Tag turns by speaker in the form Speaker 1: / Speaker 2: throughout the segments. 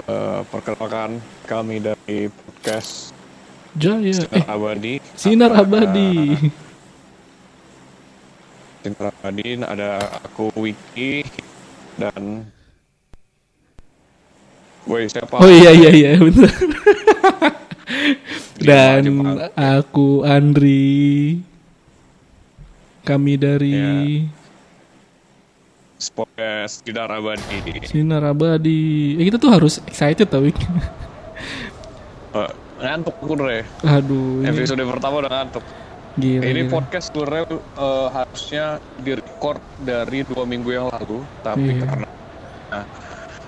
Speaker 1: Eh, perkenalkan kami dari podcast
Speaker 2: Jaya.
Speaker 1: Sinar
Speaker 2: Eh,
Speaker 1: Abadi.
Speaker 2: Sinar
Speaker 1: Ada-
Speaker 2: Abadi.
Speaker 1: Sinar Abadi ada aku Wiki dan Woi siapa?
Speaker 2: Oh iya iya iya.
Speaker 1: Dia
Speaker 2: Dan aku Andri. Kami dari
Speaker 1: Podcast Sinar Abadi.
Speaker 2: Sinar Abadi. Eh, kita tuh harus excited tau. Wik.
Speaker 1: Eh, ngantuk gue Re.
Speaker 2: Aduh. ini
Speaker 1: Episode pertama udah ngantuk.
Speaker 2: Gila,
Speaker 1: Ini
Speaker 2: gila.
Speaker 1: podcast sebenarnya eh, harusnya direcord dari dua minggu yang lalu, tapi
Speaker 2: Iya.
Speaker 1: karena nah,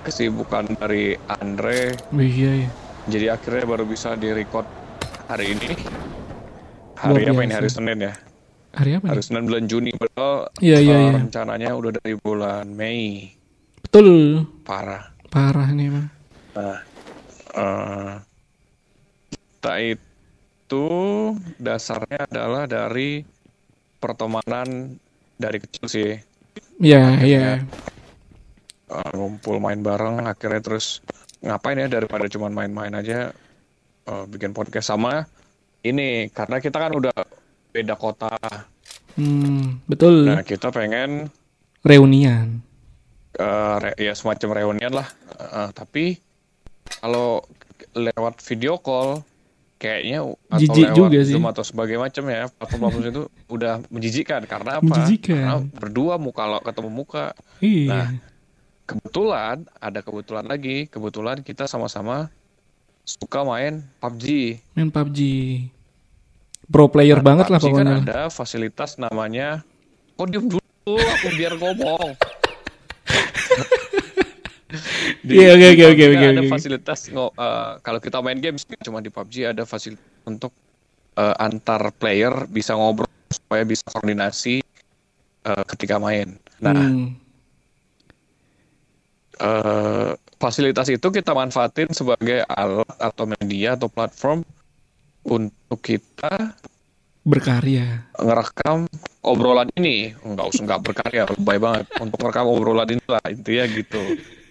Speaker 1: kesibukan dari Andre,
Speaker 2: Oh, iya iya.
Speaker 1: jadi akhirnya baru bisa direcord hari ini.
Speaker 2: Luar
Speaker 1: Hari apa ini? Hari Senin ya?
Speaker 2: Hari apa
Speaker 1: Hari? Senin bulan Juni. Padahal
Speaker 2: Iya iya
Speaker 1: eh,
Speaker 2: iya.
Speaker 1: rencananya udah dari bulan Mei.
Speaker 2: Betul.
Speaker 1: Parah.
Speaker 2: Parah nih emang.
Speaker 1: Nah, eh, kita itu dasarnya adalah dari pertemanan dari kecil sih.
Speaker 2: Iya iya.
Speaker 1: Eh, ngumpul main bareng akhirnya terus ngapain ya daripada cuma main-main aja eh, bikin podcast sama ini karena kita kan udah beda kota.
Speaker 2: Hmm, betul.
Speaker 1: Nah, kita pengen
Speaker 2: Reunian.
Speaker 1: eh, re- ya semacam reunian lah. Eh, tapi kalau lewat video call kayaknya atau
Speaker 2: Jijik
Speaker 1: lewat
Speaker 2: juga sih.
Speaker 1: Zoom atau sebagai macam ya platform-platform itu udah menjijikkan karena apa?
Speaker 2: Menjijikkan.
Speaker 1: Karena berdua muka lo ketemu muka.
Speaker 2: Iya.
Speaker 1: Nah, kebetulan ada kebetulan lagi, kebetulan kita sama-sama suka main PUBG.
Speaker 2: Main PUBG. Pro player
Speaker 1: Nah,
Speaker 2: banget lah
Speaker 1: PUBG
Speaker 2: pokoknya.
Speaker 1: kan ada fasilitas namanya kok diem dulu aku biar ngomong.
Speaker 2: Iya, oke, oke,
Speaker 1: PUBG
Speaker 2: oke,
Speaker 1: kan
Speaker 2: oke,
Speaker 1: Ada fasilitas eh, kalau kita main games cuma di PUBG ada fasilitas untuk eh, antar player bisa ngobrol supaya bisa koordinasi eh, ketika main. Nah,
Speaker 2: Hmm.
Speaker 1: eh, fasilitas itu kita manfaatin sebagai alat atau media atau platform untuk kita
Speaker 2: Berkarya.
Speaker 1: ngerekam obrolan ini. Nggak usah nggak berkarya lebay banget. Untuk merekam obrolan ini lah intinya gitu.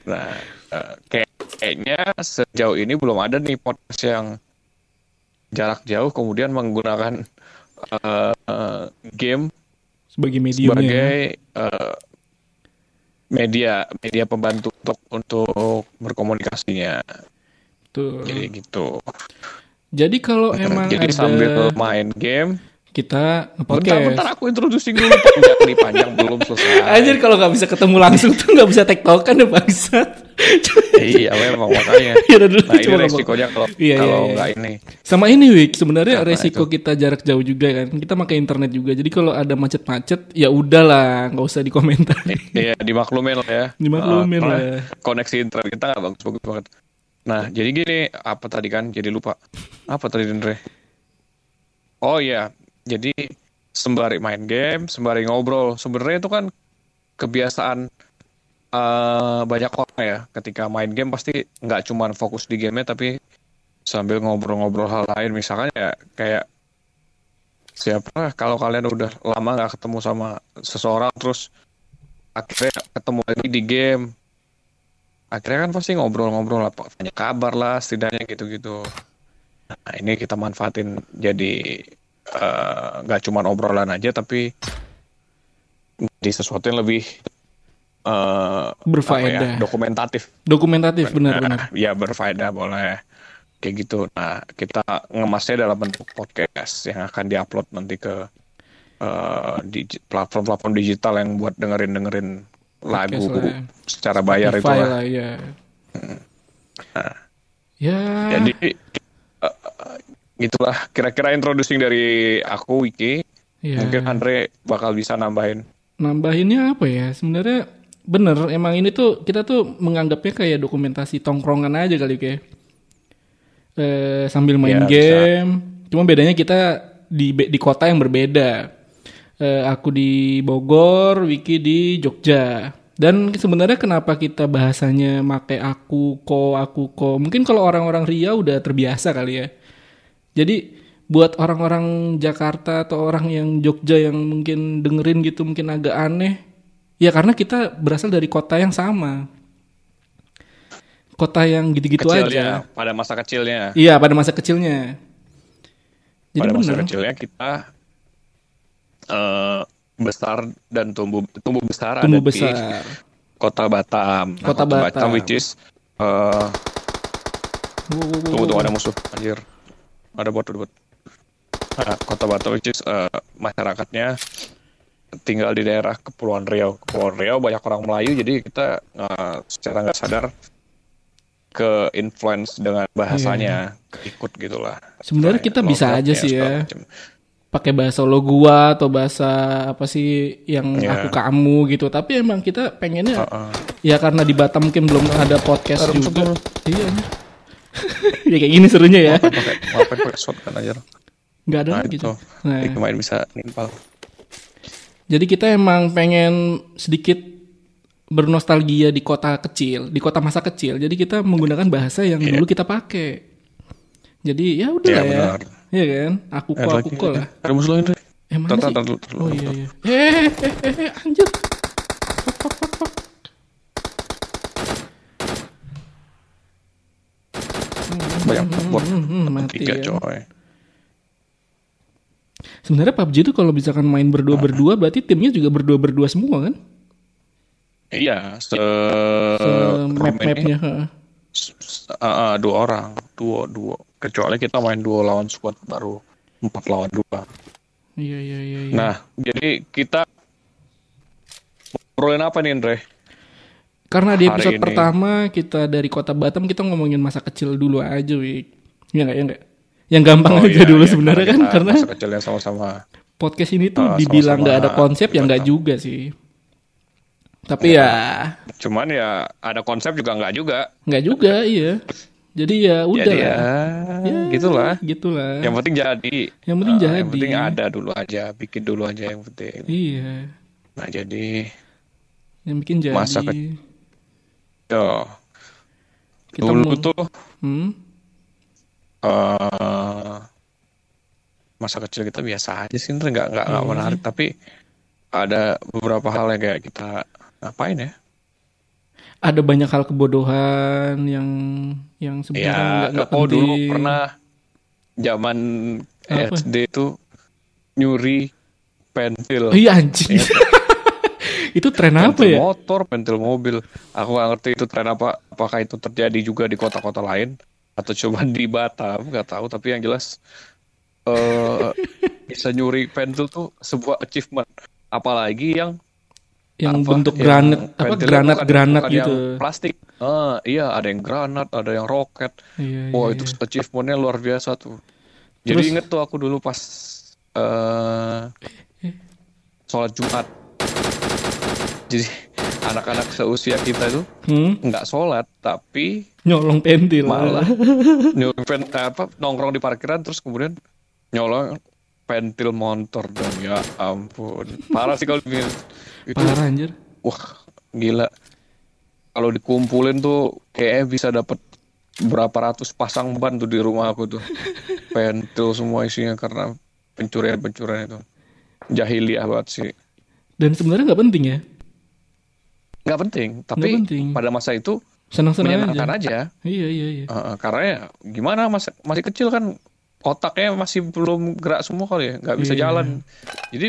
Speaker 1: Nah eh, kayak kayaknya sejauh ini belum ada nih podcast yang jarak jauh kemudian menggunakan eh, game
Speaker 2: Sebagai medium
Speaker 1: sebagai eh, media media pembantu untuk untuk berkomunikasinya.
Speaker 2: Tuh.
Speaker 1: jadi gitu
Speaker 2: Jadi kalau emang
Speaker 1: jadi
Speaker 2: ada
Speaker 1: sambil main game
Speaker 2: kita
Speaker 1: bentar
Speaker 2: nge-podcast.
Speaker 1: bentar aku introducing dulu panjang nih panjang belum selesai
Speaker 2: Anjir kalau nggak bisa ketemu langsung tuh nggak bisa tektokan ya bangsat.
Speaker 1: iya memang makanya
Speaker 2: Ya dulu
Speaker 1: nah ini resikonya kalau
Speaker 2: Iya,
Speaker 1: kalau
Speaker 2: iya, iya.
Speaker 1: nggak ini
Speaker 2: Sama ini Wik, sebenarnya resiko
Speaker 1: itu?
Speaker 2: kita jarak jauh juga kan. Kita pakai internet juga. Jadi kalau ada macet-macet ya udahlah, nggak usah dikomentar.
Speaker 1: iya dimaklumin lah ya
Speaker 2: Dimaklumin
Speaker 1: Eh,
Speaker 2: lah.
Speaker 1: koneksi internet kita nggak bagus bagus banget nah jadi gini apa tadi kan? Jadi lupa. Apa tadi Dendre? Oh iya. Jadi sembari main game sembari ngobrol. Sebenarnya itu kan kebiasaan eh, banyak orang ya. Ketika main game pasti nggak cuma fokus di gamenya tapi sambil ngobrol-ngobrol hal lain. Misalkan ya kayak siapa? Kalau kalian udah lama nggak ketemu sama seseorang terus akhirnya ketemu lagi di game akhirnya kan pasti ngobrol-ngobrol lah tanya kabar lah setidaknya gitu-gitu nah ini kita manfaatin jadi eh, nggak cuma obrolan aja tapi di sesuatu yang lebih eh, apa
Speaker 2: Berfaedah.
Speaker 1: ya, dokumentatif
Speaker 2: Dokumentatif benar-benar.
Speaker 1: Ya berfaedah boleh kayak gitu. Nah kita ngemasnya dalam bentuk podcast yang akan diupload nanti ke eh, digi- platform-platform digital yang buat dengerin dengerin lagu
Speaker 2: lah ya.
Speaker 1: secara bayar itu
Speaker 2: Spotify
Speaker 1: lah.
Speaker 2: lah ya.
Speaker 1: Nah,
Speaker 2: Ya.
Speaker 1: Jadi eh, gitulah kira-kira introducing dari aku Wiki.
Speaker 2: ya.
Speaker 1: Mungkin Andre bakal bisa nambahin.
Speaker 2: nambahinnya apa ya sebenarnya bener emang ini tuh kita tuh menganggapnya kayak dokumentasi tongkrongan aja kali kayak eh, sambil main
Speaker 1: Ya, bisa.
Speaker 2: game cuma bedanya kita di di kota yang berbeda Eh, aku di Bogor Wiki di Jogja dan sebenarnya kenapa kita bahasanya make aku ko aku ko mungkin kalau orang-orang Riau udah terbiasa kali ya jadi buat orang-orang Jakarta atau orang yang Jogja yang mungkin dengerin gitu mungkin agak aneh. Ya karena kita berasal dari kota yang sama. kota yang gitu-gitu aja.
Speaker 1: Pada masa kecilnya.
Speaker 2: Iya, pada masa kecilnya. Jadi
Speaker 1: pada masa
Speaker 2: bener.
Speaker 1: kecilnya kita eh, besar dan tumbuh tumbuh besar
Speaker 2: Tumbuh
Speaker 1: ada di
Speaker 2: besar.
Speaker 1: kota Batam. Nah,
Speaker 2: Kota Batam.
Speaker 1: which is eh,
Speaker 2: Wow, wow,
Speaker 1: tunggu tunggu ada musuh anjir. Ada bot bot. Nah, kota Batam which is eh, masyarakatnya tinggal di daerah Kepulauan Riau. Kepulauan Riau banyak orang Melayu jadi kita eh, secara nggak sadar ke influence dengan bahasanya ikut gitulah.
Speaker 2: Sebenarnya kita bisa aja sih ya.
Speaker 1: macem.
Speaker 2: Pakai bahasa lo gua atau bahasa apa sih yang
Speaker 1: Iya.
Speaker 2: aku kamu gitu. Tapi emang kita pengennya
Speaker 1: Heeh.
Speaker 2: ya karena di Batam mungkin belum ada podcast
Speaker 1: Ada
Speaker 2: juga. Iya. ya kayak gini serunya ya.
Speaker 1: Ngapain pakai shotgun aja.
Speaker 2: Nggak ada
Speaker 1: Nah,
Speaker 2: lagi.
Speaker 1: itu.
Speaker 2: tuh. Nah,
Speaker 1: Jadi main bisa nimpal.
Speaker 2: jadi kita emang pengen sedikit bernostalgia di kota kecil, di kota masa kecil. Jadi kita menggunakan bahasa yang
Speaker 1: Iya.
Speaker 2: dulu kita pakai. Jadi ya udah
Speaker 1: Iya,
Speaker 2: lah ya.
Speaker 1: benar.
Speaker 2: Iya kan? Aku
Speaker 1: Ada
Speaker 2: kok aku kok lah.
Speaker 1: Ada musuh lain, Re.
Speaker 2: Eh mana sih? Oh iya iya. Eh eh eh, eh anjir.
Speaker 1: Banyak bot. Tiga
Speaker 2: ya.
Speaker 1: coy.
Speaker 2: Sebenarnya PUBG itu kalau misalkan main berdua berdua berarti timnya juga berdua berdua semua kan?
Speaker 1: Iya, se,
Speaker 2: map
Speaker 1: room ini,
Speaker 2: mapnya. heeh.
Speaker 1: s- s- ah, ah, dua orang, duo duo. Kecuali kita main duo lawan squad baru empat lawan dua.
Speaker 2: Iya iya iya. iya.
Speaker 1: Nah, jadi kita ngobrolin apa nih, Andre?
Speaker 2: Karena di
Speaker 1: hari
Speaker 2: episode
Speaker 1: ini-
Speaker 2: pertama kita dari kota Batam kita ngomongin masa kecil dulu aja, Wik. Ya enggak, ya enggak. Yang gampang
Speaker 1: Oh,
Speaker 2: aja
Speaker 1: iya,
Speaker 2: dulu
Speaker 1: iya,
Speaker 2: sebenarnya kan karena
Speaker 1: masa kecilnya sama-sama.
Speaker 2: podcast ini tuh
Speaker 1: Ah,
Speaker 2: dibilang nggak ada konsep ya
Speaker 1: di
Speaker 2: nggak juga sih. Tapi ya
Speaker 1: Cuman ya ada konsep juga nggak juga.
Speaker 2: nggak juga, iya. Jadi ya udah
Speaker 1: Jadi
Speaker 2: lah.
Speaker 1: ya, gitulah.
Speaker 2: Gitulah.
Speaker 1: Yang penting jadi.
Speaker 2: Yang penting
Speaker 1: Ah,
Speaker 2: jadi.
Speaker 1: Yang penting ada dulu aja, bikin dulu aja yang penting.
Speaker 2: Iya.
Speaker 1: Nah jadi,
Speaker 2: Yang bikin jadi.
Speaker 1: Masa ke- yo,
Speaker 2: kita
Speaker 1: dulu
Speaker 2: mau-
Speaker 1: tuh
Speaker 2: Hmm?
Speaker 1: eh masa kecil kita biasa aja sih, nggak nggak nggak
Speaker 2: Iya
Speaker 1: menarik. Tapi ada beberapa hal yang kayak kita ngapain ya?
Speaker 2: Ada banyak hal kebodohan yang yang sebenarnya
Speaker 1: Ya, oh dulu
Speaker 2: penting.
Speaker 1: pernah zaman
Speaker 2: Apa?
Speaker 1: SD tuh nyuri pentil.
Speaker 2: Oh, iya anjing. itu tren apa
Speaker 1: pentil
Speaker 2: ya?
Speaker 1: motor, pentil mobil. Aku nggak ngerti itu tren apa. Apakah itu terjadi juga di kota-kota lain atau cuma di Batam? Nggak tahu. Tapi yang jelas eh bisa nyuri pentil tuh sebuah achievement. Apalagi yang
Speaker 2: Yang
Speaker 1: apa,
Speaker 2: bentuk
Speaker 1: yang
Speaker 2: granat apa granat
Speaker 1: bukan-
Speaker 2: granat
Speaker 1: bukan
Speaker 2: gitu.
Speaker 1: Yang plastik. Ah, iya, ada yang granat, ada yang roket.
Speaker 2: Iya,
Speaker 1: Wah
Speaker 2: iya,
Speaker 1: itu
Speaker 2: iya.
Speaker 1: achievementnya luar biasa tuh. Jadi
Speaker 2: Terus-
Speaker 1: inget tuh aku dulu pas eh sholat Jumat. Jadi anak-anak seusia kita itu
Speaker 2: Hmm?
Speaker 1: nggak sholat tapi
Speaker 2: Nyolong pentil.
Speaker 1: malah nyolong pen, apa nongkrong di parkiran terus kemudian nyolong pentil motor dong ya ampun parah sih kalau itu
Speaker 2: Parah anjir.
Speaker 1: wah gila kalau dikumpulin tuh kayaknya bisa dapat berapa ratus pasang ban tuh di rumah aku tuh pentil semua isinya karena pencurian pencurian itu jahiliah banget sih
Speaker 2: Dan sebenarnya nggak penting ya.
Speaker 1: nggak penting tapi
Speaker 2: Nggak penting.
Speaker 1: pada masa itu
Speaker 2: Senang-senang aja.
Speaker 1: aja,
Speaker 2: Iya iya iya.
Speaker 1: Uh, karena ya gimana mas masih kecil kan otaknya masih belum gerak semua kali ya nggak bisa
Speaker 2: Iya.
Speaker 1: jalan. Jadi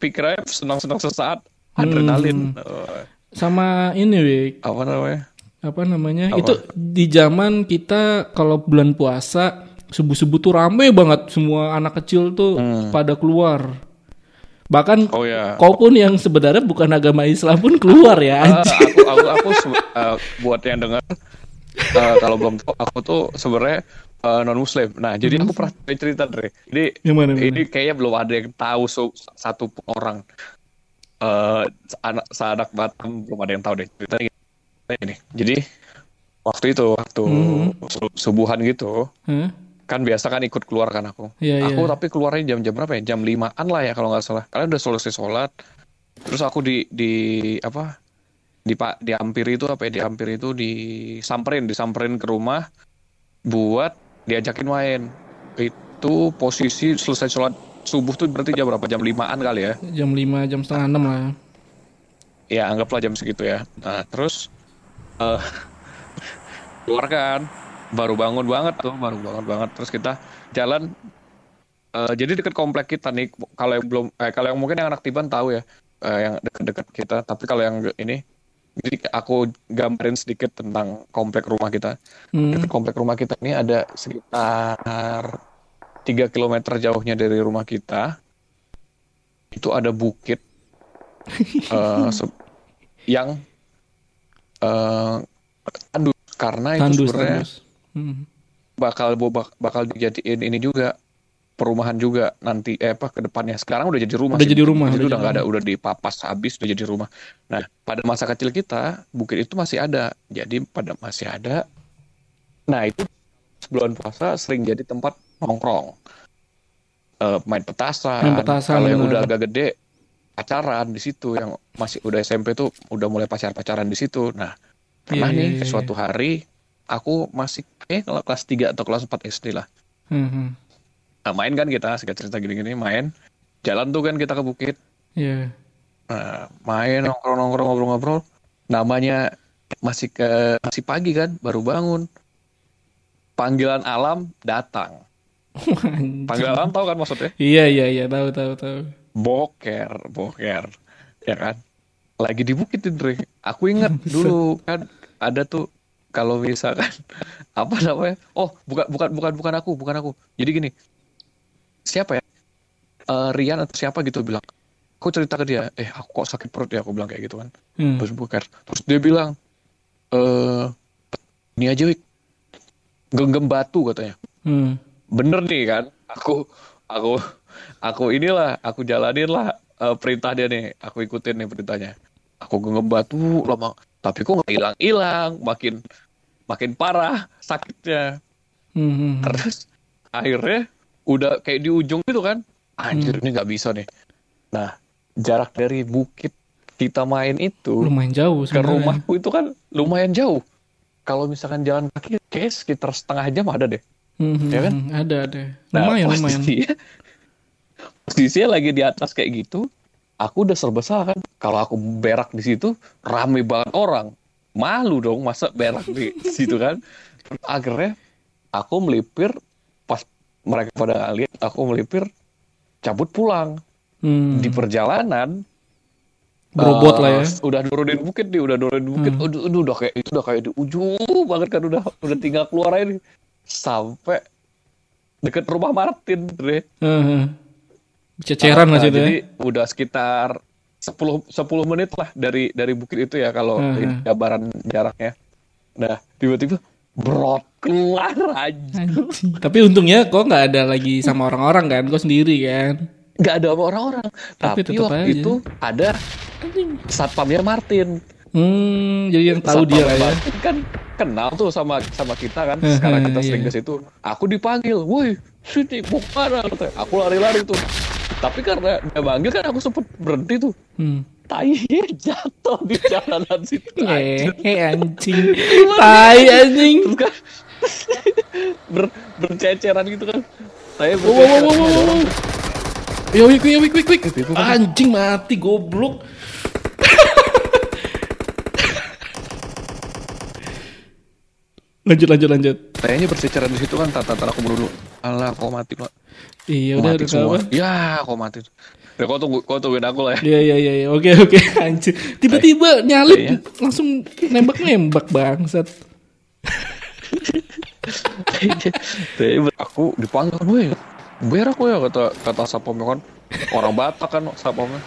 Speaker 1: pikirannya senang-senang sesaat adrenalin.
Speaker 2: Hmm.
Speaker 1: Uh,
Speaker 2: Sama ini, Wik.
Speaker 1: apa namanya?
Speaker 2: Apa namanya?
Speaker 1: Apa?
Speaker 2: itu di zaman kita kalau bulan puasa subuh subuh tuh rame banget. Semua anak kecil tuh pada keluar. Bahkan
Speaker 1: oh ya
Speaker 2: kau pun yang sebenarnya bukan agama Islam pun keluar ya
Speaker 1: Ah, aku aku aku uh, buat yang dengar uh, kalau belum tahu aku tuh sebenarnya non muslim nah jadi aku pernah cerita Dre. Jadi
Speaker 2: Yang mana, mana?
Speaker 1: ini kayaknya belum ada yang tahu so- satu orang. Eh anak seanak Batam belum ada yang tahu deh ceritanya gini jadi waktu itu waktu
Speaker 2: Hmm.
Speaker 1: su- subuhan gitu
Speaker 2: Hah?
Speaker 1: kan biasa kan ikut keluar kan aku.
Speaker 2: Iya,
Speaker 1: aku
Speaker 2: iya.
Speaker 1: tapi keluarnya jam-jam berapa ya? Jam limaan lah ya kalau nggak salah. Kalian udah selesai sholat terus aku di di apa di pak dihampiri itu apa ya? Dihampiri itu disamperin disamperin ke rumah buat diajakin main. Itu posisi selesai sholat subuh tuh berarti jam berapa? Jam limaan kali ya?
Speaker 2: Jam 5 jam setengah enam lah.
Speaker 1: Ya anggaplah jam segitu ya. Nah terus eh keluar kan? Baru bangun banget tuh baru bangun banget. Terus kita jalan eh, jadi dekat komplek kita nih. Kalau yang belum eh, kalau yang mungkin yang anak tiban tahu ya eh, yang dekat-dekat kita. Tapi kalau yang ini jadi aku gambarin sedikit tentang komplek rumah kita
Speaker 2: Hmm.
Speaker 1: Komplek rumah kita ini ada sekitar 3 km jauhnya dari rumah kita itu ada bukit se- yang eh, tandus karena itu sebenarnya
Speaker 2: tandus. Hmm.
Speaker 1: bakal bak- bakal dijadiin ini juga perumahan juga nanti eh apa ke depannya. Sekarang udah jadi rumah
Speaker 2: Udah
Speaker 1: sih.
Speaker 2: jadi rumah,
Speaker 1: Jadi
Speaker 2: udah
Speaker 1: nggak ada udah dipapas habis udah jadi rumah. Nah pada masa kecil kita bukit itu masih ada. Jadi pada masih ada. Nah itu sebelum puasa sering jadi tempat nongkrong. Eh, main petasan,
Speaker 2: Main petasan,
Speaker 1: kalau yang udah agak gede pacaran di situ. Yang masih udah SMP tuh udah mulai pacar pacaran di situ. Nah pernah
Speaker 2: Iya,
Speaker 1: nih
Speaker 2: iya, iya.
Speaker 1: suatu hari aku masih eh kelas 3 atau kelas 4 SD lah.
Speaker 2: Hmm, hmm.
Speaker 1: Nah, main kan kita, singkat cerita gini-gini, main. Jalan tuh kan kita ke bukit.
Speaker 2: Iya.
Speaker 1: Nah, main, nongkrong-nongkrong, ngobrol-ngobrol. Namanya masih ke masih pagi kan, baru bangun. Panggilan alam datang. Panggilan alam tahu kan maksudnya?
Speaker 2: Iya iya iya tahu tahu tahu.
Speaker 1: Boker, boker. Ya kan? Lagi di bukit Dre. Aku ingat dulu kan ada tuh kalau misalkan apa namanya? Oh, bukan bukan bukan bukan aku, bukan aku. Jadi gini. Siapa ya? Eh, Rian atau siapa gitu bilang. Aku cerita ke dia, eh aku kok sakit perut ya, aku bilang kayak gitu kan.
Speaker 2: Hmm.
Speaker 1: Terus boker. Terus dia bilang, eh ini aja Wik. Genggam batu katanya
Speaker 2: Hmm.
Speaker 1: bener nih kan aku aku aku inilah aku jalanin lah eh, perintah dia nih aku ikutin nih perintahnya aku genggam batu lama tapi kok nggak hilang hilang makin makin parah sakitnya
Speaker 2: Hmm, hmm.
Speaker 1: terus akhirnya udah kayak di ujung gitu kan anjir ini nggak bisa nih nah jarak dari bukit kita main itu
Speaker 2: Lumayan jauh
Speaker 1: ke
Speaker 2: sebenarnya.
Speaker 1: rumahku itu kan lumayan jauh kalau misalkan jalan kaki kayak sekitar setengah jam ada deh
Speaker 2: Hmm, hmm,
Speaker 1: Ya kan?
Speaker 2: hmm. Ada ada.
Speaker 1: Nah,
Speaker 2: Lumayan lumayan.
Speaker 1: posisinya, posisinya lagi di atas kayak gitu, aku udah serba salah kan. Kalau aku berak di situ, rame banget orang. Malu dong, masa berak di situ kan. Akhirnya, aku melipir, mereka pada lihat, aku melipir, cabut pulang.
Speaker 2: Hmm.
Speaker 1: Di perjalanan,
Speaker 2: Berobot
Speaker 1: eh,
Speaker 2: lah ya.
Speaker 1: Udah nurunin bukit nih, udah nurunin bukit.
Speaker 2: Hmm.
Speaker 1: Udah, udah, udah kayak itu udah kayak di ujung banget kan udah udah tinggal keluar aja nih. Sampai deket rumah Martin, Dre.
Speaker 2: Heeh. Ceceran lah
Speaker 1: Nah,
Speaker 2: situ ya.
Speaker 1: Jadi udah sekitar 10 10 menit lah dari dari bukit itu ya kalau
Speaker 2: Hmm.
Speaker 1: gambaran jaraknya. Nah, tiba-tiba brot keluar aja.
Speaker 2: Tapi untungnya kok nggak ada lagi sama orang-orang kan, kok sendiri kan.
Speaker 1: Gak ada sama orang-orang.
Speaker 2: Tapi
Speaker 1: Tapi, waktu
Speaker 2: aja.
Speaker 1: itu ada satpamnya Martin.
Speaker 2: Hmm, jadi yang tahu dia lah ya.
Speaker 1: Martin kan kenal tuh sama sama kita kan. Sekarang kita
Speaker 2: iya.
Speaker 1: sering ke situ. Aku dipanggil, "Woi, sini mau ke mana?" Katanya. Aku lari-lari tuh. Tapi karena dia manggil kan aku sempet berhenti tuh.
Speaker 2: Hmm.
Speaker 1: Tai jatuh di jalanan situ.
Speaker 2: Hehe anjing. Tai anjing.
Speaker 1: Terus kan ber, berceceran gitu kan. Saya
Speaker 2: Wow, wow, wow, wow, wow, wow. Yo, wik, wik, wik, wik. Anjing mati goblok. lanjut, lanjut, lanjut.
Speaker 1: Kayaknya berceceran di situ kan tata aku dulu. Alah, kok mati pak?
Speaker 2: Iya, udah,
Speaker 1: mati
Speaker 2: udah
Speaker 1: semua.
Speaker 2: apa?
Speaker 1: Ya, kok mati. Ya, kau tunggu, kau tungguin aku lah ya.
Speaker 2: Iya, iya, iya, iya. Oke, oke. Anjir. Tiba-tiba nyalip
Speaker 1: Iya.
Speaker 2: langsung nembak-nembak bangsat.
Speaker 1: Aku dipanggil, gue berak gue ya kata kata sapamnya kan orang Batak kan sapamnya.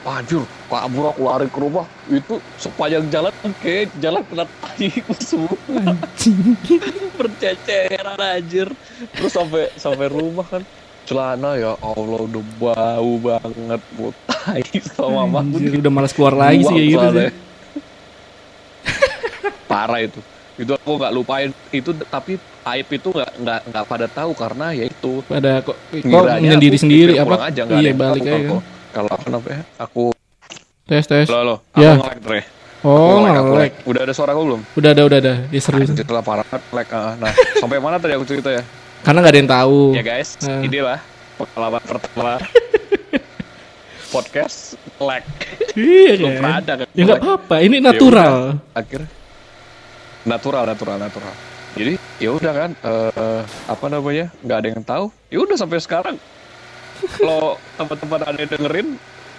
Speaker 1: Anjir, kabur aku lari ke rumah itu sepanjang jalan kayak jalan kena tai semua
Speaker 2: Anjing.
Speaker 1: berceceran anjir terus sampai sampai rumah kan celana ya Allah udah bau banget buat tai sama mamaku
Speaker 2: Anjir, udah malas keluar lagi sih gitu sih.
Speaker 1: parah itu itu aku nggak lupain itu tapi aib itu nggak nggak nggak pada tahu karena ya itu
Speaker 2: Pada kok kok
Speaker 1: Ngiranya
Speaker 2: menyendiri
Speaker 1: aku
Speaker 2: sendiri apa?
Speaker 1: aja,
Speaker 2: Iya, balik aja kan.
Speaker 1: kalau- kalau apa namanya aku
Speaker 2: Tes, tes.
Speaker 1: lo lo
Speaker 2: Ya.
Speaker 1: aku Dre.
Speaker 2: Oh,
Speaker 1: nge-lag. lag. udah ada suara aku belum
Speaker 2: Udah ada, udah ada. Ya serius.
Speaker 1: Anjir lah parah lag ah. nah sampai mana tadi aku cerita ya
Speaker 2: Karena nggak ada yang tahu.
Speaker 1: ya guys
Speaker 2: Eh.
Speaker 1: inilah pengalaman pertama podcast lag
Speaker 2: Iya
Speaker 1: belum
Speaker 2: kan?
Speaker 1: pernah ada kan
Speaker 2: Ya nggak apa-apa. Ini natural.
Speaker 1: akhirnya natural natural natural jadi ya udah kan eh, apa namanya nggak ada yang tahu ya udah sampai sekarang kalau teman-teman ada yang dengerin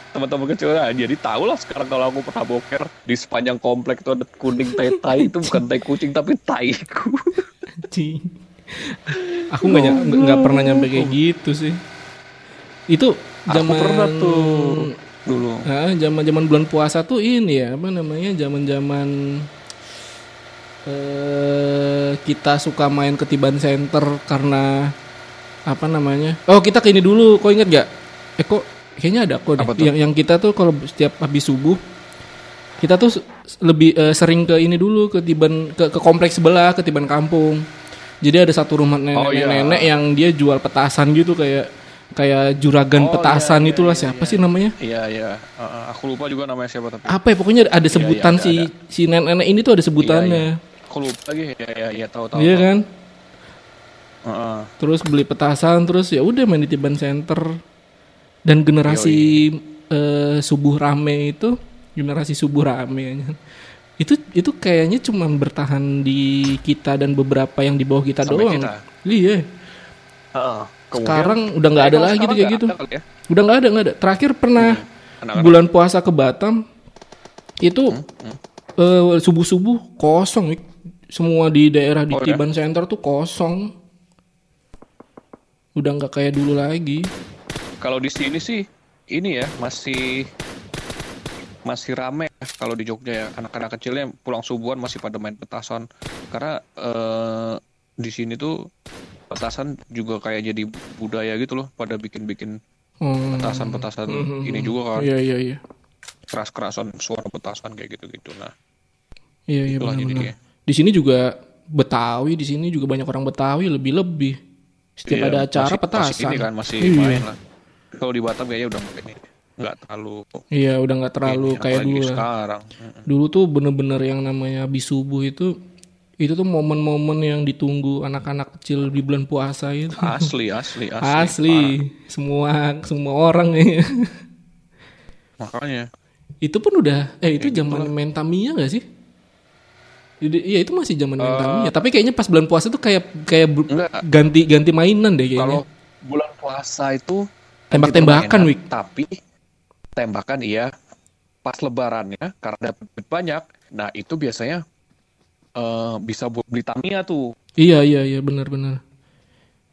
Speaker 1: teman-teman kecil nah, jadi tahu lah sekarang kalau aku pernah boker di sepanjang komplek itu ada kuning tai tai itu bukan tai kucing tapi taiku
Speaker 2: Anjing. Aku nggak nggak pernah nyampe kayak gitu sih. Itu
Speaker 1: aku
Speaker 2: zaman
Speaker 1: pernah tuh dulu
Speaker 2: Ah, zaman-zaman bulan puasa tuh ini ya, apa namanya? Zaman-zaman eh kita suka main ketiban center karena apa namanya? Oh, kita ke ini dulu. Kok inget gak? Eh kok kayaknya ada kok? Yang yang kita tuh kalau setiap habis subuh kita tuh lebih eh, sering ke ini dulu ke tiban ke, ke kompleks sebelah, ke tiban kampung. Jadi ada satu rumah
Speaker 1: Oh, iya.
Speaker 2: nenek-nenek yang dia jual petasan gitu kayak kayak juragan
Speaker 1: Oh,
Speaker 2: petasan
Speaker 1: iya, iya,
Speaker 2: itulah
Speaker 1: iya,
Speaker 2: siapa sih namanya?
Speaker 1: iya iya eh, aku lupa juga namanya siapa tapi
Speaker 2: apa ya pokoknya ada sebutan
Speaker 1: iya, ada,
Speaker 2: si si nenek ini tuh ada sebutannya
Speaker 1: aku lupa lagi ya ya ya tahu tahu
Speaker 2: iya
Speaker 1: tahu.
Speaker 2: kan
Speaker 1: Eh, eh.
Speaker 2: terus beli petasan terus ya udah main di Tiban Center dan generasi eh, subuh rame itu generasi subuh rame. Itu itu kayaknya cuma bertahan di kita dan beberapa yang di bawah kita
Speaker 1: Sampai
Speaker 2: doang
Speaker 1: kita.
Speaker 2: iya.
Speaker 1: Kemudian-
Speaker 2: sekarang udah nggak ada lagi tuh
Speaker 1: sekarang
Speaker 2: kayak gitu
Speaker 1: ya?
Speaker 2: udah nggak ada nggak ada terakhir pernah
Speaker 1: Anak-anak.
Speaker 2: bulan puasa ke Batam itu
Speaker 1: Hmm,
Speaker 2: eh, subuh-subuh kosong Wik. semua di daerah di
Speaker 1: Oh, ya?
Speaker 2: Tiban Center tuh kosong udah nggak kayak dulu lagi
Speaker 1: Kalau di sini sih ini ya masih masih rame ya kalau di Jogja ya. Anak-anak kecilnya pulang subuhan masih pada main petasan. Karena eh, di sini tuh petasan juga kayak jadi budaya gitu loh. Pada bikin-bikin
Speaker 2: Hmm,
Speaker 1: petasan-petasan
Speaker 2: mhm,
Speaker 1: ini juga kan.
Speaker 2: Iya iya iya.
Speaker 1: Keras-kerasan suara petasan kayak gitu-gitu. Nah
Speaker 2: iya iya
Speaker 1: dia.
Speaker 2: di sini juga Betawi di sini juga banyak orang Betawi lebih-lebih. Setiap
Speaker 1: Iya,
Speaker 2: ada acara
Speaker 1: masih,
Speaker 2: petasan.
Speaker 1: masih ini kan masih
Speaker 2: Iya.
Speaker 1: main lah. Kalau di Batam kayaknya udah ini nggak terlalu
Speaker 2: iya udah nggak terlalu
Speaker 1: ini,
Speaker 2: kayak
Speaker 1: apalagi
Speaker 2: dulu lah.
Speaker 1: sekarang.
Speaker 2: Dulu tuh bener-bener yang namanya habis subuh itu itu tuh momen-momen yang ditunggu anak-anak kecil di bulan puasa itu.
Speaker 1: asli asli asli,
Speaker 2: Asli, semua semua orang ya.
Speaker 1: makanya
Speaker 2: itu pun udah eh itu zaman main Tamiya gak sih? Jadi, Iya itu masih zaman main Tamiya, tapi kayaknya pas bulan puasa tuh kayak kayak
Speaker 1: Enggak.
Speaker 2: ganti ganti mainan deh kayaknya.
Speaker 1: Kalau bulan puasa itu
Speaker 2: Tembak-tembakan, Wik.
Speaker 1: permainan, Tapi tembakan iya pas lebarannya karena dapat duit banyak. Nah, itu biasanya eh, bisa buat beli Tamiya tuh.
Speaker 2: Iya iya iya benar-benar.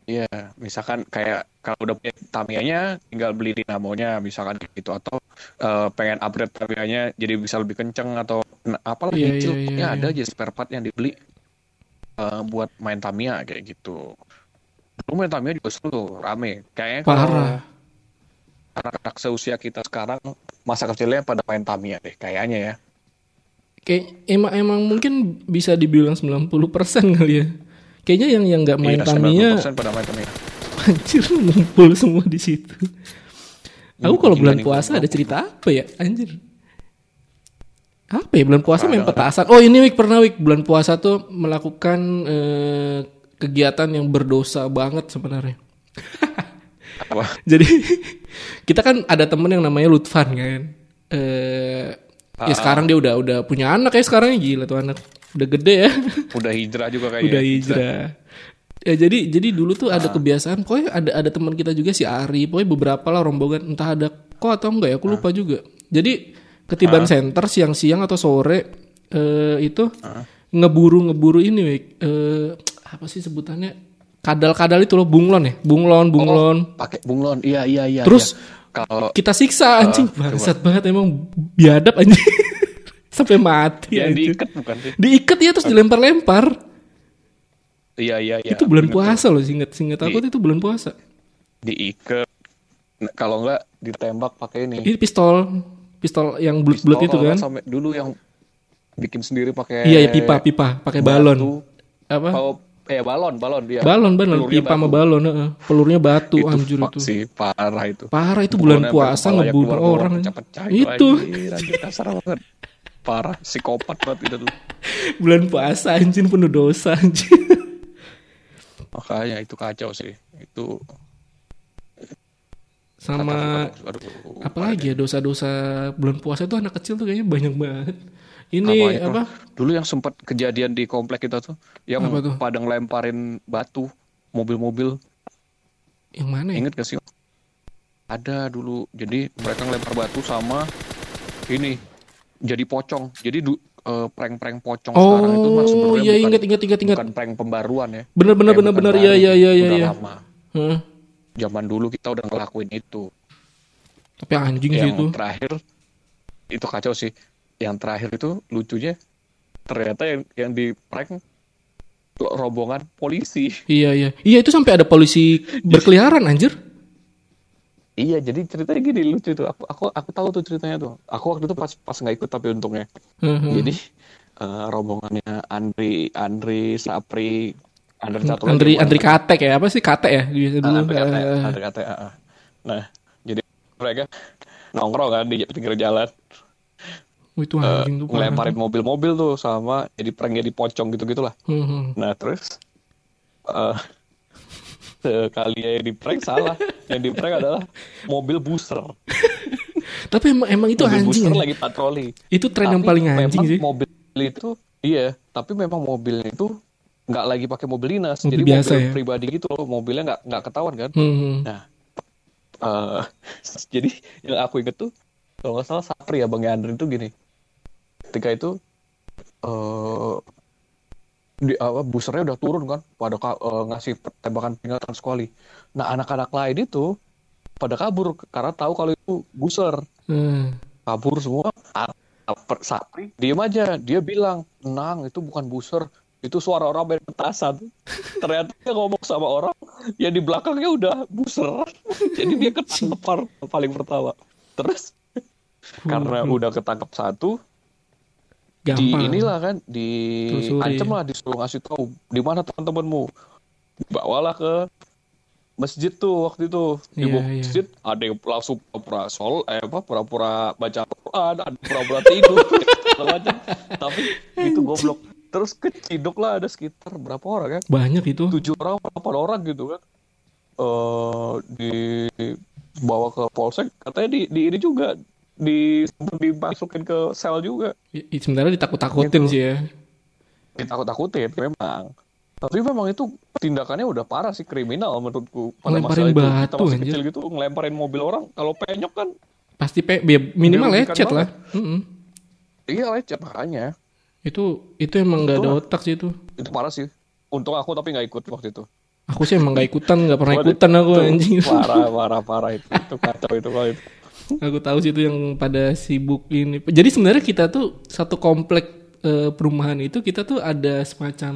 Speaker 1: Iya, misalkan kayak kalau udah punya Tamiya-nya tinggal beli dinamonya misalkan gitu atau eh, pengen upgrade Tamiya-nya jadi bisa lebih kenceng atau nah, apalah
Speaker 2: Iya,
Speaker 1: nyicil
Speaker 2: iya,
Speaker 1: pokoknya
Speaker 2: iya,
Speaker 1: ada aja spare part yang dibeli eh, buat main Tamiya kayak gitu. Dulu main Tamiya juga seru tuh, rame. Kayaknya kalau
Speaker 2: Parah.
Speaker 1: Anak-anak seusia kita sekarang masa kecilnya pada main Tamiya deh kayaknya ya.
Speaker 2: Kayak emang emang mungkin bisa dibilang 90% kali ya. Kayaknya yang yang nggak main
Speaker 1: Iya,
Speaker 2: Tamiya
Speaker 1: 90% pada main Tamiya.
Speaker 2: Anjir ngumpul semua di situ. Aku kalau bulan puasa ada cerita apa ya? Anjir. Apa ya bulan puasa main petasan? Oh ini Wik pernah Wik bulan puasa tuh melakukan eh, kegiatan yang berdosa banget sebenarnya.
Speaker 1: Apa?
Speaker 2: Jadi kita kan ada temen yang namanya Lutfan kan. Eh ya sekarang dia udah udah punya anak ya sekarang gila tuh anak. Udah gede ya.
Speaker 1: Udah hijrah juga kayaknya.
Speaker 2: udah hijrah. Ya jadi jadi dulu tuh ada kebiasaan, pokoknya ada ada teman kita juga si Ari, pokoknya beberapa lah rombongan entah ada kok atau enggak ya, aku lupa juga. Jadi ketiban center siang-siang atau sore eh, itu ngeburu ngeburu ini. Eh, apa sih sebutannya? Kadal-kadal itu loh, bunglon ya, bunglon, bunglon.
Speaker 1: Pakai bunglon. Iya iya iya.
Speaker 2: Terus
Speaker 1: iya. kalau
Speaker 2: kita siksa anjing, bangsat banget emang biadab anjing. Sampai mati
Speaker 1: yang
Speaker 2: anjing.
Speaker 1: diikat bukan sih?
Speaker 2: Diikat ya terus dilempar-lempar.
Speaker 1: Iya iya iya.
Speaker 2: itu bulan
Speaker 1: Bener
Speaker 2: puasa loh, singkat singkat aku itu bulan puasa.
Speaker 1: Diikat. Nah, kalau enggak ditembak pakai ini.
Speaker 2: Ini pistol, pistol yang bulat-bulat itu kan?
Speaker 1: sampai dulu yang bikin sendiri pakai
Speaker 2: Iya, ya pipa, pipa, pakai balon. Apa?
Speaker 1: Oh, eh balon, balon dia.
Speaker 2: Balon, balon, pipa sama balon, heeh. Pelurnya batu,
Speaker 1: itu
Speaker 2: anjir itu.
Speaker 1: sih parah itu.
Speaker 2: Parah itu bulan
Speaker 1: Pokoknya
Speaker 2: puasa ngebunuh orang.
Speaker 1: pecah-pecah
Speaker 2: Itu
Speaker 1: kasar banget. Parah, psikopat banget itu tuh.
Speaker 2: bulan puasa anjir penuh dosa anjir.
Speaker 1: Makanya itu kacau sih. Itu
Speaker 2: Sama
Speaker 1: aduh,
Speaker 2: apalagi ya dosa-dosa bulan puasa itu anak kecil tuh kayaknya banyak banget. Ini apa?
Speaker 1: Dulu yang sempat kejadian di komplek kita tuh, yang
Speaker 2: Apa tuh?
Speaker 1: pada ngelemparin batu mobil-mobil.
Speaker 2: Yang mana ya?
Speaker 1: Ingat gak sih? Ada dulu. Jadi mereka ngelempar batu sama ini jadi pocong. Jadi du- eh, prank-prank pocong sekarang itu
Speaker 2: Oh,
Speaker 1: sebenarnya
Speaker 2: iya
Speaker 1: bukan,
Speaker 2: ingat ingat ingat ingat.
Speaker 1: bukan prank pembaruan ya.
Speaker 2: Bener bener
Speaker 1: Eh,
Speaker 2: bener bener iya iya iya iya.
Speaker 1: udah
Speaker 2: iya.
Speaker 1: lama.
Speaker 2: Hah?
Speaker 1: Zaman dulu kita udah ngelakuin itu.
Speaker 2: Tapi anjing sih
Speaker 1: yang
Speaker 2: itu.
Speaker 1: terakhir itu kacau sih. Yang terakhir itu lucunya ternyata yang yang di prank rombongan polisi.
Speaker 2: Iya iya. Iya itu sampai ada polisi berkeliaran anjir.
Speaker 1: Iya, jadi ceritanya gini lucu tuh. Aku aku aku tahu tuh ceritanya tuh. Aku waktu itu pas pas nggak ikut tapi untungnya.
Speaker 2: Heeh.
Speaker 1: Jadi eh, rombongannya Andri, Andri, Sapri, Andri satu lagi
Speaker 2: Andri Andri? Katek ya apa sih Kate ya biasa
Speaker 1: Ah,
Speaker 2: dulu.
Speaker 1: Andri kata,
Speaker 2: Eh,
Speaker 1: Andri kata, ah, ah. Nah, jadi mereka nongkrong kan di pinggir jalan,
Speaker 2: itu anjing tuh. parah.
Speaker 1: ngelemparin mobil-mobil tuh sama jadi prank jadi pocong gitu-gitulah.
Speaker 2: Heeh.
Speaker 1: Nah, terus eh sekali yang di prank salah. Yang di prank adalah mobil booster.
Speaker 2: Tapi emang emang itu
Speaker 1: mobil
Speaker 2: anjing.
Speaker 1: booster
Speaker 2: ya.
Speaker 1: lagi patroli.
Speaker 2: Itu tren yang
Speaker 1: Tapi
Speaker 2: paling anjing sih.
Speaker 1: mobil itu iya, tapi memang mobilnya itu nggak lagi pakai mobil dinas,
Speaker 2: Mobil
Speaker 1: jadi
Speaker 2: biasa
Speaker 1: mobil
Speaker 2: ya?
Speaker 1: pribadi gitu loh, mobilnya nggak nggak ketahuan kan.
Speaker 2: Hmm.
Speaker 1: Nah, eh jadi yang aku inget tuh kalau nggak salah Sapri ya Bang Yandri itu gini, ketika itu eh di apa busernya udah turun kan, pada eh, ngasih tembakan peringatan sekali. Nah anak-anak lain itu pada kabur karena tahu kalau itu buser
Speaker 2: Eh,
Speaker 1: kabur semua. Ah, Sapri diem aja. Dia bilang tenang itu bukan buser itu suara orang main petasan. Ternyata dia ngomong sama orang yang di belakangnya udah buser jadi dia ketangkep paling pertama. Terus karena udah ketangkep satu di
Speaker 2: gampang.
Speaker 1: inilah kan di ancam lah disuruh ngasih tahu di mana teman-temanmu? Bawalah ke masjid tuh waktu itu. Di bawah
Speaker 2: iya.
Speaker 1: masjid ada yang langsung pura-pura sol eh apa pura-pura baca Quran ada pura-pura tidur macam. Tapi itu goblok. Terus keciduk lah ada sekitar berapa orang kan
Speaker 2: Banyak itu.
Speaker 1: tujuh orang apa delapan orang gitu kan. Eh dibawa ke polsek. Katanya di, di ini juga di dimasukin ke sel juga
Speaker 2: i- Sebenarnya ditakut-takutin
Speaker 1: Gitu.
Speaker 2: sih ya.
Speaker 1: ditakut-takutin memang tapi memang itu tindakannya udah parah sih kriminal menurutku pada
Speaker 2: Ngelemparin
Speaker 1: masa itu kita
Speaker 2: batu,
Speaker 1: masih kecil gitu ngelemparin mobil orang kalau penyok kan
Speaker 2: Pasti pe bi- minimal lecet lah. Mm-mm.
Speaker 1: iya lecet makanya
Speaker 2: Itu itu emang nggak ada otak sih itu.
Speaker 1: itu parah sih untung aku tapi nggak ikut waktu itu
Speaker 2: Aku sih emang nggak ikutan, nggak pernah ikutan aku anjing.
Speaker 1: parah parah parah itu itu kacau itu kalau itu
Speaker 2: Aku tahu sih itu yang pada sibuk ini. Jadi sebenarnya kita tuh satu komplek eh, perumahan itu kita tuh ada semacam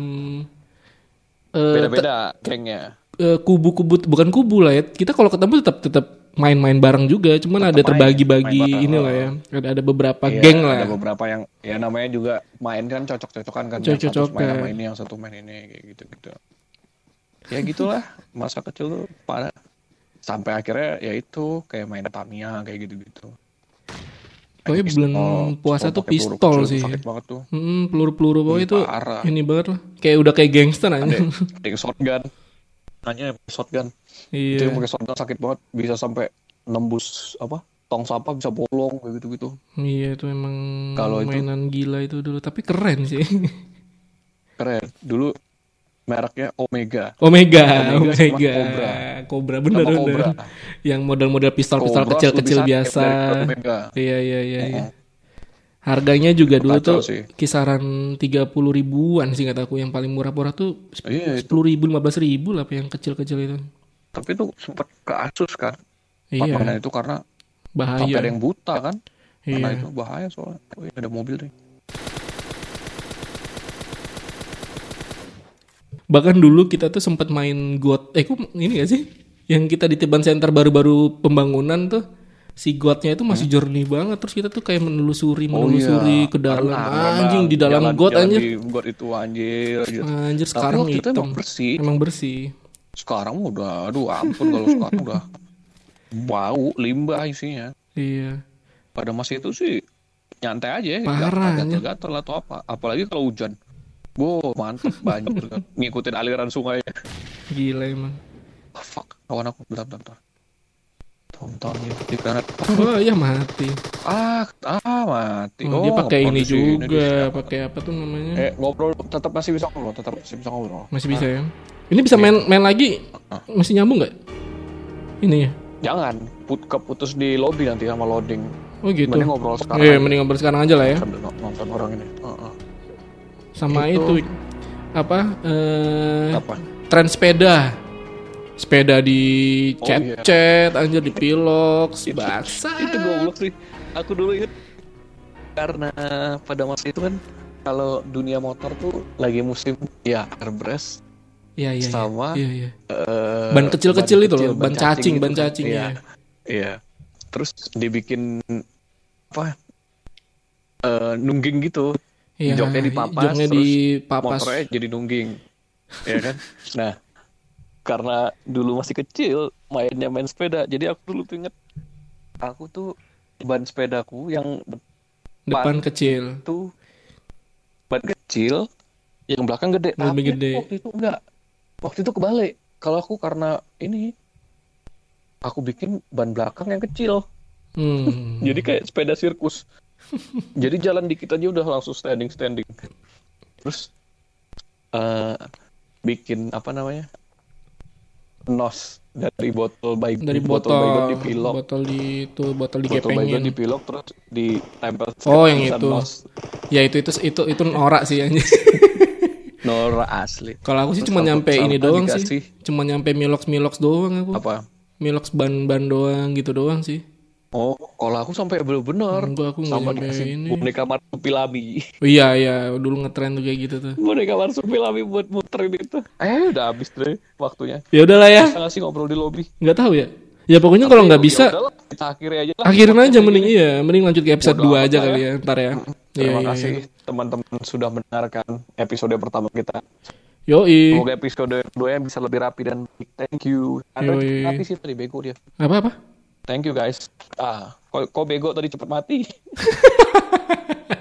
Speaker 2: eh,
Speaker 1: beda-beda gengnya
Speaker 2: eh, kubu-kubu bukan kubu lah ya. Kita kalau ketemu tetap tetap main-main bareng juga, cuman ada
Speaker 1: main,
Speaker 2: terbagi-bagi ini lah ya. Ada ada beberapa
Speaker 1: Iya,
Speaker 2: geng lah.
Speaker 1: ada beberapa yang ya namanya juga main kan cocok-cocokan kan yang satu main sama ini yang satu main ini kayak gitu gitu ya gitulah masa kecil tuh parah sampai akhirnya ya itu kayak main Tamiya kayak gitu gitu
Speaker 2: Pokoknya bulan puasa tuh pistol sih.
Speaker 1: sakit banget tuh
Speaker 2: Hmm, peluru-peluru pokoknya itu
Speaker 1: parah.
Speaker 2: ini banget lah. Kayak udah kayak gangster aja.
Speaker 1: ada ada yang shotgun nanya shotgun itu yang
Speaker 2: iya.
Speaker 1: pakai shotgun sakit banget bisa sampai nembus apa tong sampah bisa bolong kayak gitu gitu
Speaker 2: Iya itu emang
Speaker 1: Kalau itu-
Speaker 2: mainan gila itu dulu, tapi keren sih.
Speaker 1: keren dulu mereknya Omega
Speaker 2: Omega,
Speaker 1: Omega
Speaker 2: Omega,
Speaker 1: Cobra.
Speaker 2: Cobra bener.
Speaker 1: Cobra.
Speaker 2: Yang model-model pistol-pistol kecil-kecil biasa. Iya iya iya. iya.
Speaker 1: Heeh.
Speaker 2: Harganya juga dulu
Speaker 1: Kacau
Speaker 2: tuh
Speaker 1: sih.
Speaker 2: kisaran 30 ribuan sih kataku yang paling murah-murah tuh
Speaker 1: Iya, itu.
Speaker 2: sepuluh ribu, lima belas ribu lah yang kecil-kecil itu.
Speaker 1: tapi itu sempat ke Asus kan
Speaker 2: Iya,
Speaker 1: itu karena
Speaker 2: bahaya.
Speaker 1: sampai ada yang buta kan karena
Speaker 2: Iya.
Speaker 1: itu bahaya soalnya oh, iya, ada mobil nih
Speaker 2: Bahkan dulu kita tuh sempat main got, eh kok ini gak sih? Yang kita di Tiban Center baru-baru pembangunan tuh si gotnya itu masih jernih banget. Terus kita tuh kayak menelusuri menelusuri ke dalam.
Speaker 1: Oh, iya. Renang,
Speaker 2: anjing di dalam
Speaker 1: jalan-
Speaker 2: got
Speaker 1: jalan
Speaker 2: anjir.
Speaker 1: di got itu anjir, anjir.
Speaker 2: anjir
Speaker 1: Tapi
Speaker 2: sekarang
Speaker 1: itu emang bersih.
Speaker 2: Emang bersih.
Speaker 1: Sekarang udah aduh ampun kalau sekarang udah bau limbah isinya.
Speaker 2: Iya.
Speaker 1: Pada masa itu sih nyantai aja ya
Speaker 2: Parah,
Speaker 1: gatal atau apa. Apalagi kalau hujan Wow, mantep banjir. Ngikutin aliran sungai.
Speaker 2: gila emang
Speaker 1: Oh, fuck, kawan aku bentar bentar. tonton YouTube banget.
Speaker 2: Oh iya mati.
Speaker 1: Ah, ah mati.
Speaker 2: Oh, dia pakai ini juga, pakai apa tuh namanya?
Speaker 1: Eh, ngobrol tetap masih bisa ngobrol, tetap masih bisa ngobrol.
Speaker 2: Masih bisa ya. Ini bisa main main lagi? Masih nyambung nggak? Ini ya.
Speaker 1: Jangan put keputus di lobby nanti sama loading.
Speaker 2: Oh gitu.
Speaker 1: Mending ngobrol sekarang.
Speaker 2: Iya, mending ngobrol sekarang aja lah ya.
Speaker 1: nonton orang ini. Heeh.
Speaker 2: Sama
Speaker 1: Itu.
Speaker 2: itu, apa? Eh,
Speaker 1: Apa?
Speaker 2: tren sepeda. Sepeda di
Speaker 1: Oh,
Speaker 2: chat-chat, anjir di pilox, baksa.
Speaker 1: itu goblok sih. Aku dulu inget karena pada masa itu kan kalau dunia motor tuh lagi musim ya airbrush
Speaker 2: Iya, iya, iya.
Speaker 1: sama
Speaker 2: Iya, iya.
Speaker 1: eh,
Speaker 2: Ban kecil-kecil itu loh, ban cacing, ban
Speaker 1: kan.
Speaker 2: cacing,
Speaker 1: Iya.
Speaker 2: iya.
Speaker 1: Iya. Terus dibikin apa? eh, nungging gitu.
Speaker 2: Iya,
Speaker 1: Joknya dipapas,
Speaker 2: joknya
Speaker 1: terus
Speaker 2: dipapas.
Speaker 1: Motornya jadi nungging. ya kan? Nah, karena dulu masih kecil mainnya main sepeda, jadi aku dulu tuh inget aku tuh ban sepedaku yang
Speaker 2: Depan kecil.
Speaker 1: itu ban kecil, yang belakang gede.
Speaker 2: Lebih
Speaker 1: Tapi
Speaker 2: gede.
Speaker 1: Waktu itu enggak. Waktu itu kebalik. Kalau aku karena ini aku bikin ban belakang yang kecil.
Speaker 2: Hmm.
Speaker 1: Jadi kayak sepeda sirkus. Jadi jalan dikit aja udah langsung standing standing. Terus eh bikin apa namanya? Nos dari botol baik
Speaker 2: dari
Speaker 1: botol
Speaker 2: botol
Speaker 1: baygon dipilok.
Speaker 2: botol di itu botol
Speaker 1: Botol baygon
Speaker 2: digepengin
Speaker 1: dipilok terus ditempel
Speaker 2: Oh, yang itu.
Speaker 1: Nos.
Speaker 2: ya itu itu itu itu norak sih anjir.
Speaker 1: Nora asli.
Speaker 2: kalau aku sih cuma nyampe ini doang
Speaker 1: dikasih
Speaker 2: sih cuma nyampe milox milox doang aku
Speaker 1: Apa?
Speaker 2: milox ban ban doang gitu doang sih
Speaker 1: Oh, kalau aku sampai bener-bener
Speaker 2: Enggak, aku nggak
Speaker 1: sama dikasih
Speaker 2: ini.
Speaker 1: boneka marsupilami.
Speaker 2: oh, iya iya dulu ngetren tuh kayak gitu tuh
Speaker 1: boneka marsupilami buat muterin itu. Eh, udah habis deh waktunya.
Speaker 2: ya udahlah ya
Speaker 1: Bisa nggak sih ngobrol di lobby?
Speaker 2: nggak tahu ya ya pokoknya kalau nggak
Speaker 1: Ya
Speaker 2: bisa
Speaker 1: udahlah, kita akhiri aja lah.
Speaker 2: akhirin aja mending iya mending lanjut ke episode
Speaker 1: Bodo
Speaker 2: 2
Speaker 1: amat
Speaker 2: aja kali ya ntar ya iya
Speaker 1: Terima
Speaker 2: iya
Speaker 1: kasih teman-teman sudah mendengarkan episode pertama kita.
Speaker 2: yoi
Speaker 1: Semoga episode kedua bisa lebih rapi dan baik. Thank you. Ada mati sih tadi bego dia.
Speaker 2: apa apa
Speaker 1: Thank you guys. Ah, kok, bego tadi cepet mati?